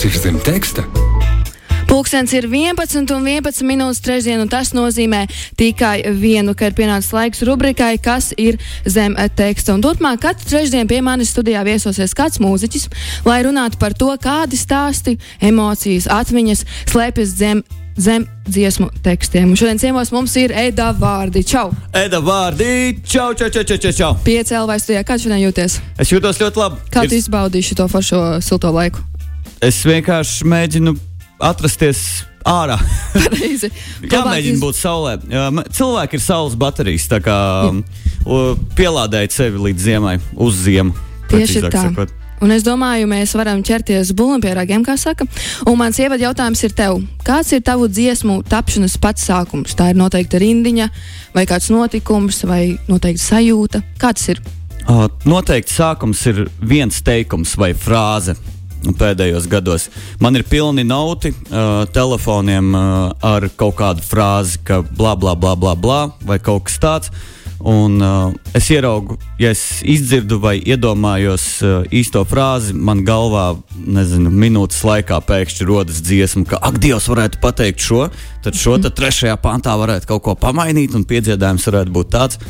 kas ir zem teksta? Pūkstens ir 11 un 11 minūtes trešdien, un tas nozīmē tikai vienu, ka ir pienācis laiks rubrikai, kas ir zem teksta. Un turpmāk katru trešdienu pie manis studijā viesosies kāds mūziķis, lai runātu par to, kādi stāsti, emocijas, atmiņas slēpjas zem zem dziesmu tekstiem. Un šodien ciemos mums ir Eda Vārdi. Čau! Eda Vārdi! Čau, čau, čau, čau! čau. Piecēl vai studijā, kā šodien jūties? Es jūtos ļoti labi. Kā tu ir... izbaudīji šo foršo silto laiku? Es vienkārši mēģinu atrasties ārā. Jāmēģina iz... būt saulē. Cilvēki ir saules baterijas, tā kā pielādēt sevi līdz ziemai, uz ziemu. Tieši tā. Sakot. Un es domāju, mēs varam ķerties bulim pie ragiem, kā saka. Un mans ievadu jautājums ir tev. Kāds ir tavu dziesmu tapšanas pats sākums? Tā ir noteikti rindiņa, vai kāds notikums, vai noteikti sajūta. Kāds ir? Uh, noteikti sākums ir viens teikums vai frāze pēdējos gados. Man ir pilni nauti uh, telefoniem uh, ar kaut kādu frāzi, ka bla bla bla bla bla vai kaut kas tāds. Un, uh, es ieraugu, ja es izdzirdu vai iedomājos uh, īsto frāzi, man galvā, nezinu, minūtes laikā pēkšņi rodas dziesma, ka, ak, Dievs, varētu pateikt šo, tad šo tad trešajā pantā varētu kaut ko pamainīt, un piedzīvājums varētu būt tāds.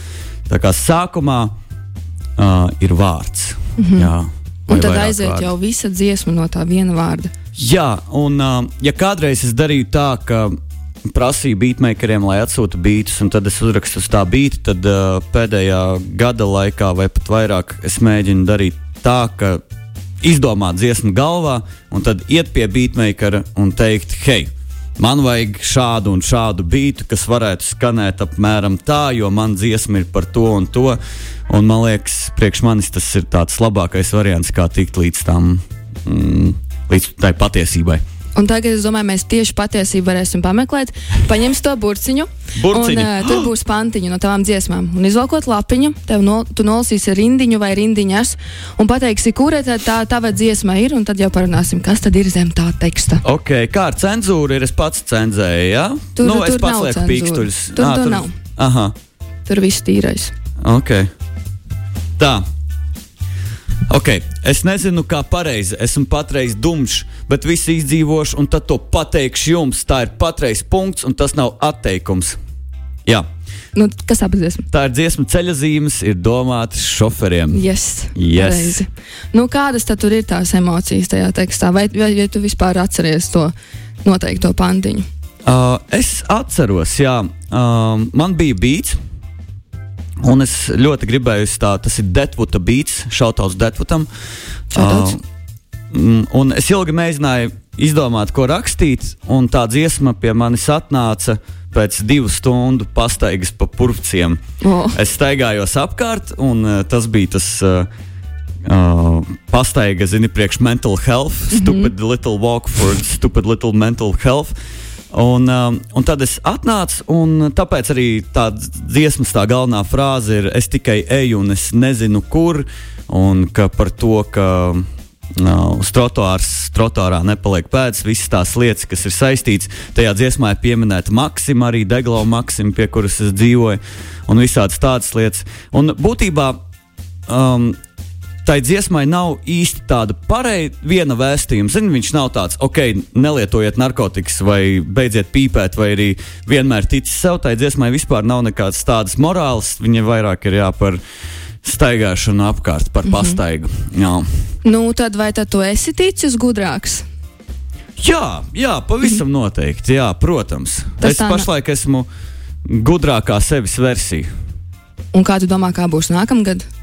Tā kā sākumā uh, ir vārds. Mm -hmm. Jā, Un tad aiziet vārdi. jau visa dziesma no tā viena vārda. Jā, un uh, ja kādreiz es darīju tā, ka prasīju beatmakeriem, lai atsūta beidus, un tad es uzrakstu uz tā beigta, tad uh, pēdējā gada laikā, vai pat vairāk, es mēģinu darīt tā, ka izdomāt dziesmu galvā, un tad iet pie beatmakera un teikt, hei, man vajag šādu un šādu beigtu, kas varētu skanēt apmēram tā, jo man dziesma ir par to un to. Un man liekas, priekš manis tas ir tāds labākais variants, kā tikt līdz tam, mm, līdz tai patiesībai. Un tagad es domāju, mēs tieši patiesību varēsim pameklēt. Paņemsim to burciņu. burciņu. Un, uh, tur būs pantiņa no tavām dziesmām. Un izvalkot lapiņu, tev no, tu nolasīsi rindiņu vai rindiņas un pateiksi, kura tā, tā tava dziesma ir. Un tad jau parunāsim, kas tad ir zem tā teksta. Ok, kā ar cenzūru ir? Es pats cenzēju, jā? Ja? Tur, nu, tur es pats lieku pīkstuļus. Tur, à, tur nav. Aha. Tur viss tīrais. Ok. Tā. Ok, es nezinu, kā pareizi. Esmu patreiz dumšs, bet visu izdzīvošu, un tad to pateikšu jums. Tā ir patreiz punkts, un tas nav atteikums. Jā. Nu, kas tā ir dziesma? Tā ir dziesma ceļa zīmes, ir domātas šoferiem. Yes, yes. Pareizi. Nu, kādas tad ir tās emocijas tajā tekstā? Vai, vai, vai tu vispār atceries to noteikto pantiņu? Uh, es atceros, jā, uh, man bija bijis. Un es ļoti gribēju, tā, tas ir Detvuta beats, šautauts Detvutam. Uh, un es ilgi mēģināju izdomāt, ko rakstīt, un tā dziesma pie manis atnāca pēc divu stundu pastaigas pa purvciem. Oh. Es staigājos apkārt, un uh, tas bija tas. Uh, Uh, pastaiga, zini, priekš mental health, mm -hmm. stupid little walk for stupid little mental health. Un, um, un tad es atnācu, un tāpēc arī tā dziesmas tā galvenā frāze ir: Es tikai eju, un es nezinu, kur. Un par to, ka uh, uz trotuārs, trotuārā nepaliek pēdas, visas tās lietas, kas ir saistītas. Tajā dziesmā ir pieminēta Maksima, arī Deglau Maksima, pie kuras es dzīvoju, un visādas tādas lietas. Un būtībā um, tai dziesmai nav īsti tāda pareiza viena vēstījuma. Zini, viņš nav tāds, ok, nelietojiet narkotikas, vai beidziet pīpēt, vai arī vienmēr ticis sev. Tai dziesmai vispār nav nekādas tādas morāles. Viņa vairāk ir jā par staigāšanu apkārt, par mm -hmm. pastaigu. Jā. Nu, tad vai tad tu esi ticis gudrāks? Jā, jā pavisam mm -hmm. noteikti. Jā, protams. Tas es pašlaik esmu gudrākā sevis versija. Un kā tu domā, kā būs nākamgad?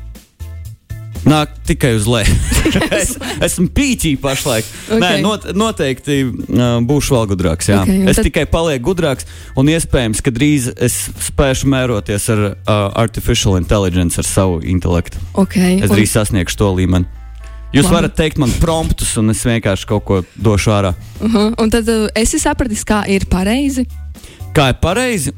Nāk tikai uz leju. es esmu pīķī pašlaik. Okay. Nē, not, noteikti uh, būšu vēl gudrāks. Okay, es tad... tikai palieku gudrāks, un iespējams, ka drīz es spēšu mēroties ar uh, artificial intelligence, ar savu intelektu. Okay, es drīz un... sasniegšu to līmeni. Jūs Labi. varat teikt man promptus, un es vienkārši kaut ko došu ārā. Uh -huh. Un tad uh, esi sapratis, kā ir pareizi? Kā ir pareizi?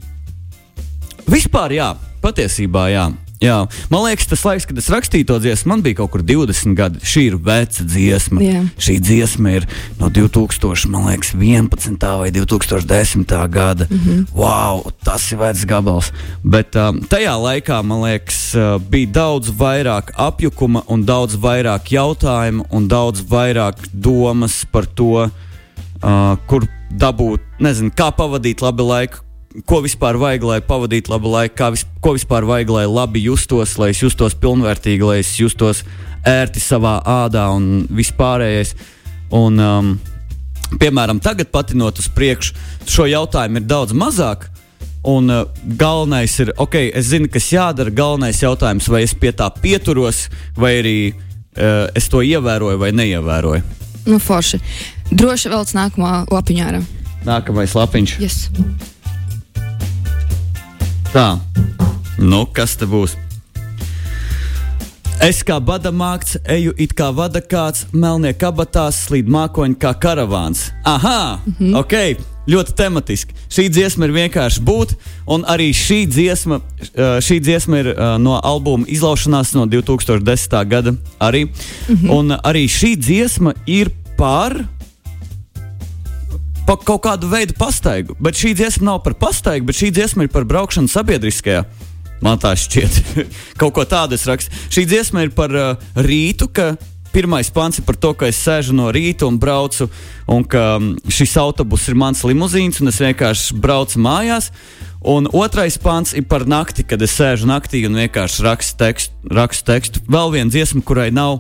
Vispār jā, patiesībā jā. Jā, man liekas, tas laiks, kad es rakstīju to dziesmu, man bija kaut kur 20 gadi. Šī ir veca dziesma. Jā. Šī dziesma ir no 2011. vai 2010. gada. Mm -hmm. Wow, tas ir vecs gabals. Bet um, tajā laikā, man liekas, uh, bija daudz vairāk apjukuma un daudz vairāk jautājumu un daudz vairāk domas par to, uh, kur dabūt, nezinu, kā pavadīt labu laiku ko vispār vajag, lai pavadītu labu laiku, vis, ko vispār vajag, lai labi justos, lai es justos pilnvērtīgi, lai es justos ērti savā ādā un vispārējais. Un, um, piemēram, tagad patinot uz priekšu, šo jautājumu ir daudz mazāk. Un uh, galvenais ir, ok, es zinu, kas jādara. Galvenais jautājums, vai es pie tā pieturos, vai arī uh, es to ievēroju vai neievēroju. Nu, forši. Droši vēl nākamā lapiņā. Nākamais lapiņš. Yes. Tā, nu kas te būs? Es kā bada mākts, eju it kā vada kāds, melnie kabatās, slīd mākoņi kā karavāns. Aha, mm -hmm. ok, ļoti tematiski. Šī dziesma ir vienkārši būt, un arī šī dziesma, šī dziesma ir no albuma izlaušanās no 2010. gada. Arī. Mm -hmm. Un arī šī dziesma ir par pa kaut kādu veidu pastaigu. Bet šī dziesma nav par pastaigu, bet šī dziesma ir par braukšanu sabiedriskajā. Man tā šķiet, kaut ko tādu es rakstu. Šī dziesma ir par uh, rītu, ka pirmais pants ir par to, ka es sēžu no rīta un braucu, un ka um, šis autobus ir mans limuzīns, un es vienkārši braucu mājās. Un otrais pants ir par nakti, kad es sēžu naktī un vienkārši rakstu tekstu. Rakstu tekstu. Vēl viena dziesma, kurai nav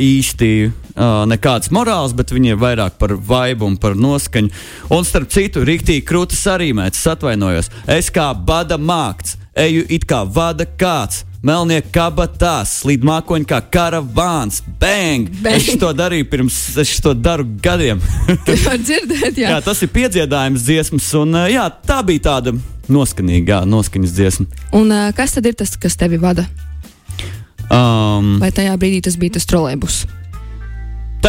īsti uh, nekāds morāls, bet viņi ir vairāk par vibu un par noskaņu. Un starp citu, rīktīgi krūtis arī mēdz, atvainojos. Es kā bada mākts, eju it kā vada kāds. Melnie kabatās, slīd mākoņi kā karavāns. Bang! Bang! Es to darīju pirms, es to daru gadiem. dzirdēt, jā. jā, tas ir piedziedājums dziesmas, un jā, tā bija tāda noskanīga, noskaņas dziesma. Un kas tad ir tas, kas tevi vada? Um, Vai tajā brīdī tas bija tas trolēbus?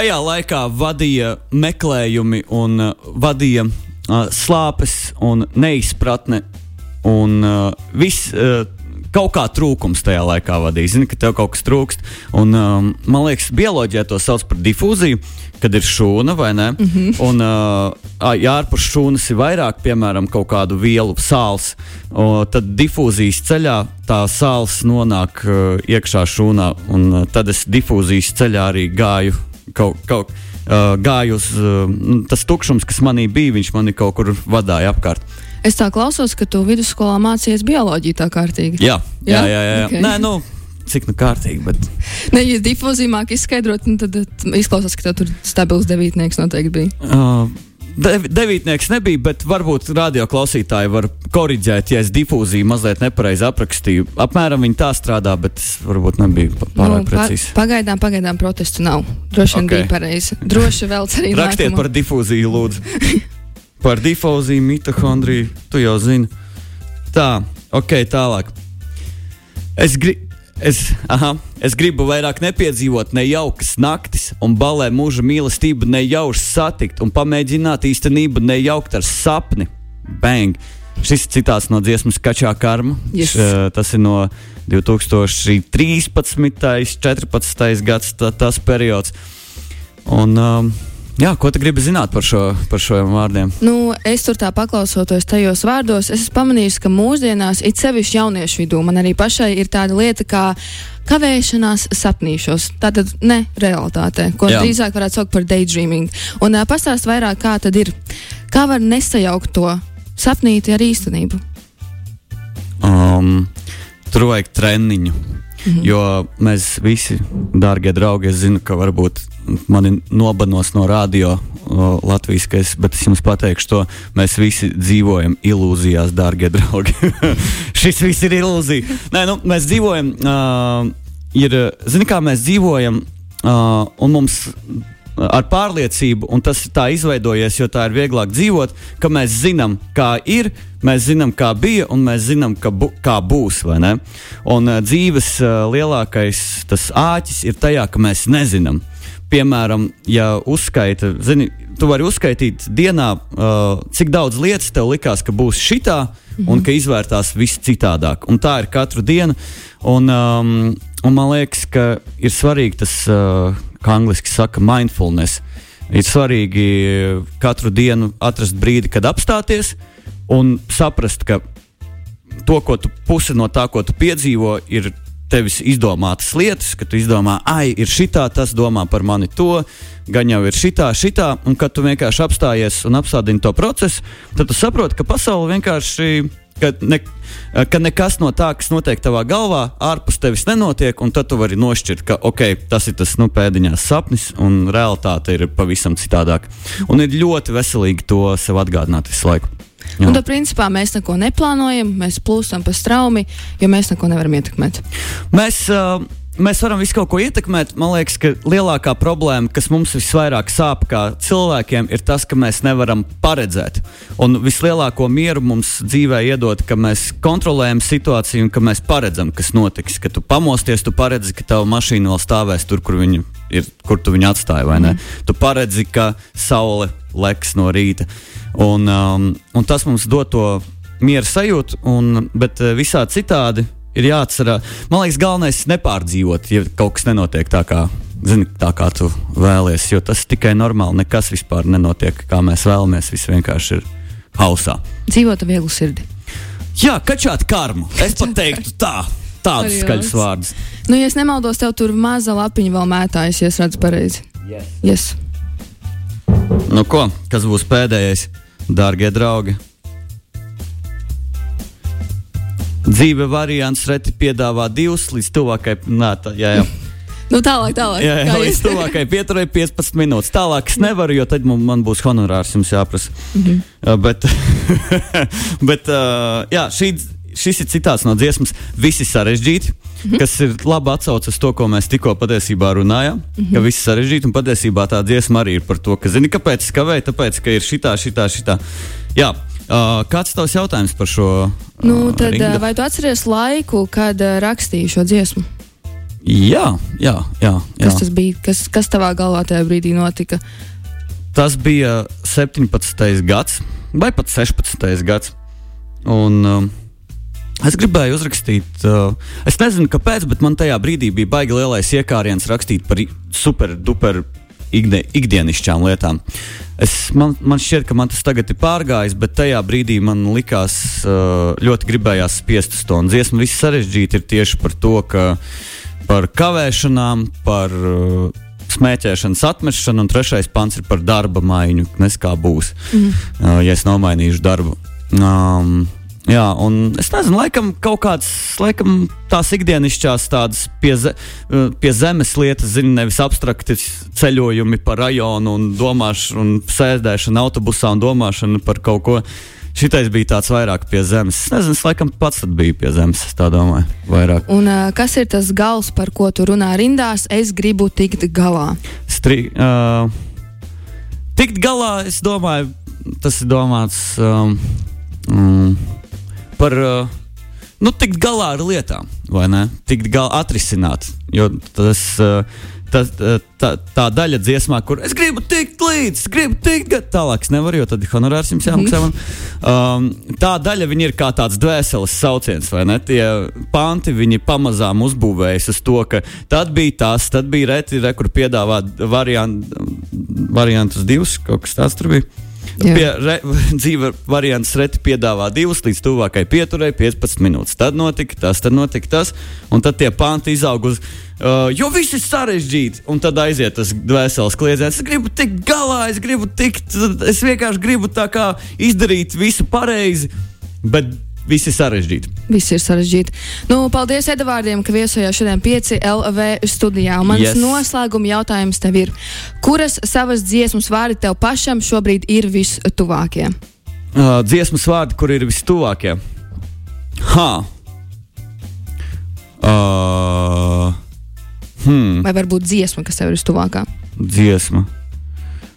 Tajā laikā vadīja meklējumi un uh, vadīja uh, slāpes un neizpratne un uh, viss. Uh, kaut kā trūkums tajā laikā vadīja. Zini, ka tev kaut kas trūkst. Un, um, man liekas, bioloģijā to sauc par difūziju, kad ir šūna vai ne. Mm -hmm. Un, uh, ja ārpus šūnas ir vairāk, piemēram, kaut kādu vielu sāls, uh, tad difūzijas ceļā tā sāls nonāk uh, iekšā šūnā. Un, uh, tad es difūzijas ceļā arī gāju kaut kā. Uh, gāju uz uh, tas tukšums, kas manī bija, viņš mani kaut kur vadīja apkārt. Es tā klausos, ka tu vidusskolā mācījies bioloģiju tā kārtīgi. Jā, jā, jā. jā, jā. Okay. Nē, nu, cik nu kārtīgi. Bet... Ne, ja difūzija māk izskaidrot, nu, tad izklausās, ka tev tur stabils devītnieks noteikti bija. Uh. Dev, devītnieks nebija, bet varbūt radioklausītāji var korrigēt, ja es difūziju mazliet nepareizi aprakstīju. Apmēram viņi tā strādā, bet es varbūt nebiju pārāk nu, precīzi. Pa, pagaidām, pagaidām protestu nav. Droši vien okay. bija pareizi. Droši vēl arī. Rakstiet nākamo. par difūziju, lūdzu. Par difūziju, mitohondriju, tu jau zini. Tā, ok, tālāk. Es, gri es, aha, es gribu vairāk nepiedzīvot nejaukas naktis un balē mūža mīlestību nejauši satikt un pamēģināt īstenību nejaukt ar sapni. Bang! Šis citāts no dziesmas Kačā Karma. Yes. Š, tas ir no 2013. un 2014. gads, tā, tas periods. Un, um, Jā, ko tu gribi zināt par šo, par šo vārdiem? Nu, es tur tā paklausoties tajos vārdos, es esmu pamanījis, ka mūsdienās, it sevišķi jauniešu vidū, man arī pašai ir tāda lieta kā kavēšanās sapnīšos. Tā tad ne realitātē, ko Jā. drīzāk varētu saukt par daydreaming. Un uh, pastāst vairāk, kā tad ir, kā var nesajaukt to sapnīti ar īstenību. Um, tur vajag treniņu. -hmm. Jo mēs visi, dārgie draugi, es zinu, ka varbūt mani nobanos no radio Latvijas, es, bet es jums pateikšu to, mēs visi dzīvojam ilūzijās, dārgie draugi. Šis viss ir ilūzija. Nē, nu, mēs dzīvojam, uh, ir, zini, kā mēs dzīvojam, uh, un mums ar pārliecību, un tas tā izveidojies, jo tā ir vieglāk dzīvot, ka mēs zinām, kā ir, mēs zinām, kā bija, un mēs zinām, bu, kā būs. Un uh, dzīves uh, lielākais tas āķis ir tajā, ka mēs nezinām. Piemēram, ja uzskaita, zini, tu vari uzskaitīt dienā, uh, cik daudz lietas tev likās, ka būs šitā, mm -hmm. un ka izvērtās viss citādāk. Un tā ir katru dienu. Un, um, un man liekas, ka ir svarīgi tas, uh, kā angliski saka, mindfulness. Ir svarīgi katru dienu atrast brīdi, kad apstāties un saprast, ka to, ko tu pusi no tā, ko tu piedzīvo, ir tevis izdomātas lietas, ka tu izdomā, ah, ir šitā, tas domā par mani to, gan jau ir šitā, šitā, un kad tu vienkārši apstājies un apstādini to procesu, tad tu saproti, ka pasaule vienkārši. Ka, ne, ka nekas no tā, kas notiek tavā galvā, ārpus tevis nenotiek, un tad tu vari nošķirt, ka okay, tas ir tas nu, pēdiņās sapnis, un realitāte ir pavisam citādāka. Un ir ļoti veselīgi to sev atgādināt visu laiku. Jā. Un tad, principā, mēs neko neplānojam, mēs plūstam pa straumi, jo mēs neko nevaram ietekmēt. Mēs, uh, Mēs varam visu kaut ko ietekmēt. Man liekas, ka lielākā problēma, kas mums visvairāk sāp kā cilvēkiem, ir tas, ka mēs nevaram paredzēt. Un vislielāko mieru mums dzīvē iedod, ka mēs kontrolējam situāciju un ka mēs paredzam, kas notiks. Kad tu pamosties, tu paredzi, ka tava mašīna vēl stāvēs tur, kur, ir, kur tu viņu atstāji. Mm. Tu paredzi, ka saule leks no rīta. Un, um, un tas mums dod to mieru sajūtu, un, bet uh, visā citādi ir jāatcerās. Man liekas, galvenais ir nepārdzīvot, ja kaut kas nenotiek tā kā. Zini, tā kā tu vēlies, jo tas tikai normāli. Nekas vispār nenotiek, kā mēs vēlamies. Viss vienkārši ir hausā. Dzīvot ar vieglu sirdi. Jā, kačāt karmu. Es pat teiktu tā. Tādus skaļus vārdus. Nu, ja es nemaldos, tev tur maza lapiņa vēl mētājas, ja es redzu pareizi. Yes. yes. Nu ko, kas būs pēdējais? Dārgie draugi, dzīve variants reti piedāvā divus līdz tuvākai. Nā, tā, jā, jā. Nu, tālāk, tālāk. Jā, jā līdz tuvākajai pieturai 15 minūtes. Tālāk es nevaru, jo tad man, man būs honorārs jums jāprasa. Mm -hmm. uh, bet, bet uh, jā, šī, šis ir citāts no dziesmas. Visi sarežģīti, mm -hmm. kas ir labi atsauce uz to, ko mēs tikko patiesībā runājām. Mm -hmm. Ka viss ir sarežģīti, un patiesībā tā dziesma arī ir par to, ka, zini, kāpēc es kavēju, tāpēc, ka ir šitā, šitā, šitā. Jā, Uh, kāds ir tavs jautājums par šo? Uh, nu, tad, rindu? vai tu atceries laiku, kad uh, rakstīji šo dziesmu? Jā, jā, jā. jā. Kas tas bija? Kas, kas tavā galvā tajā brīdī notika? Tas bija 17. gads vai pat 16. gads. Un, uh, Es gribēju uzrakstīt, uh, es nezinu, kāpēc, bet man tajā brīdī bija baigi lielais iekāriens rakstīt par super, duper ikdie, ikdienišķām lietām. Es, man, man šķiet, ka man tas tagad ir pārgājis, bet tajā brīdī man likās uh, ļoti gribējās spiest uz to. Un dziesma viss sarežģīti ir tieši par to, ka par kavēšanām, par uh, smēķēšanas atmešanu, un trešais pants ir par darba maiņu, nes kā būs, mm. ja es nomainīšu darbu. Um, Jā, un es nezinu, laikam kaut kāds, laikam tās ikdienišķās tādas pie, ze, pie zemes lietas, zinu, nevis abstrakti ceļojumi pa rajonu un domāšana, un sēdēšana autobusā un domāšana par kaut ko. Šitais bija tāds vairāk pie zemes. Es nezinu, es laikam pats biju pie zemes. Es tā domāju, vairāk. Un uh, kas ir tas gals, par ko tu runā rindās? Es gribu tikt galā. Stri, uh, tikt galā, es domāju, tas ir domāts. Um, um, par uh, nu, tikt galā ar lietām, vai ne? Tikt galā, atrisināt. Jo tas, uh, tas, uh, tā, tā daļa dziesmā, kur es gribu tikt līdzi, gribu tikt tālāk, nevaru, jo tad ir honorārs jums jāmaksā. Mm. Um, tā daļa ir kā tāds dvēseles sauciens, vai ne? Tie panti viņi pamazām uzbūvējas uz to, ka tad bija tas, tad bija reti, re, kur piedāvā variant, variantus divus, kaut kas tāds tur bija. Pie, re, dzīve variants reti piedāvā divus līdz tuvākai pieturai 15 minūtes. Tad notika tas, tad notika tas, un tad tie panti izaug uz. Uh, jo viss ir sarežģīti, un tad aiziet tas dvēseles kliedziens. Es gribu tikt galā, es gribu tikt, es vienkārši gribu tā kā izdarīt visu pareizi. Bet Viss ir sarežģīti. Viss ir sarežģīti. Nu, paldies Edvardiem, ka viesojās šodien 5 LV studijā. Un mans yes. noslēguma jautājums tev ir, kuras savas dziesmas vārdi tev pašam šobrīd ir vistuvākie? Uh, dziesmas vārdi, kur ir vistuvākie? Ha! Uh, hmm. Vai varbūt dziesma, kas tev ir vistuvākā? Dziesma.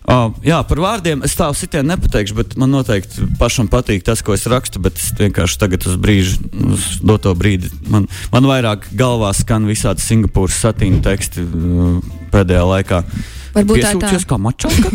Oh, jā, par vārdiem es tādu sitienu nepateikšu, bet man noteikti pašam patīk tas, ko es rakstu. Bet es vienkārši tagad uz brīdi, uz doto brīdi, man, man vairāk galvā skan visādi Singapūras satīna teksti uh, pēdējā laikā. Varbūt tā ir tā. Mačalka.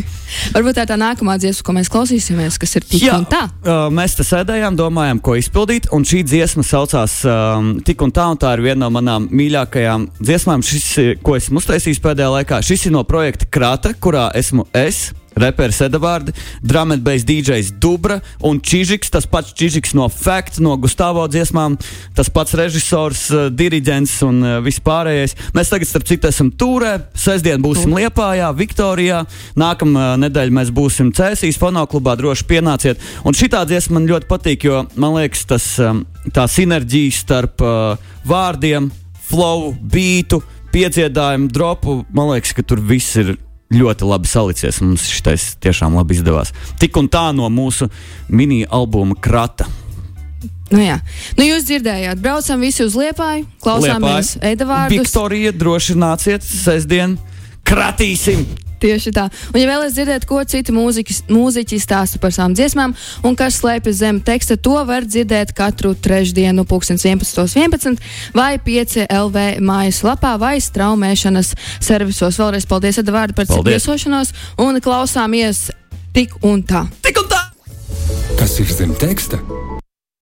Varbūt tā ir tā nākamā dziesma, ko mēs klausīsimies, kas ir tik Jā, un tā. uh, mēs te sēdējām, domājām, ko izpildīt, un šī dziesma saucās um, Tik un tā, un tā ir viena no manām mīļākajām dziesmām, šis, ko esmu uztaisījis pēdējā laikā. Šis ir no projekta Krata, kurā esmu es. Reperis Edvards, Dramatbase DJs Dubra un Čižiks, tas pats Čižiks no Fact, no Gustavo dziesmām, tas pats režisors, uh, diriģents un uh, vispārējais. Mēs tagad, starp citu, esam turē. Sestdien būsim Liepājā, Viktorijā. Nākamā nedēļa mēs būsim Cēsīs fonoklubā, droši pienāciet. Un šī dziesma man ļoti patīk, jo man liekas, tas, tā sinerģija starp uh, vārdiem, flow, beatu, piedziedājumu, dropu, man liekas, ka tur viss ir ļoti labi salicies. Mums šis tiešām labi izdevās. Tik un tā no mūsu mini-albuma krata. Nu, jā. nu, jūs dzirdējāt, braucam visi uz Liepāju, klausāmies Edvardu. Viktorija, droši nāciet sestdien, kratīsim! Tieši tā. Un, ja vēlaties dzirdēt, ko citi mūziķi, mūziķi stāsta par savām dziesmām un kas slēpjas zem teksta, to var dzirdēt katru trešdienu, 11.11. 11, vai 5 LV mājaslapā vai straumēšanas servisos. Vēlreiz paldies, Edvards, par viesošanos un klausāmies tik un tā. Tik un tā! Kas ir zem teksta?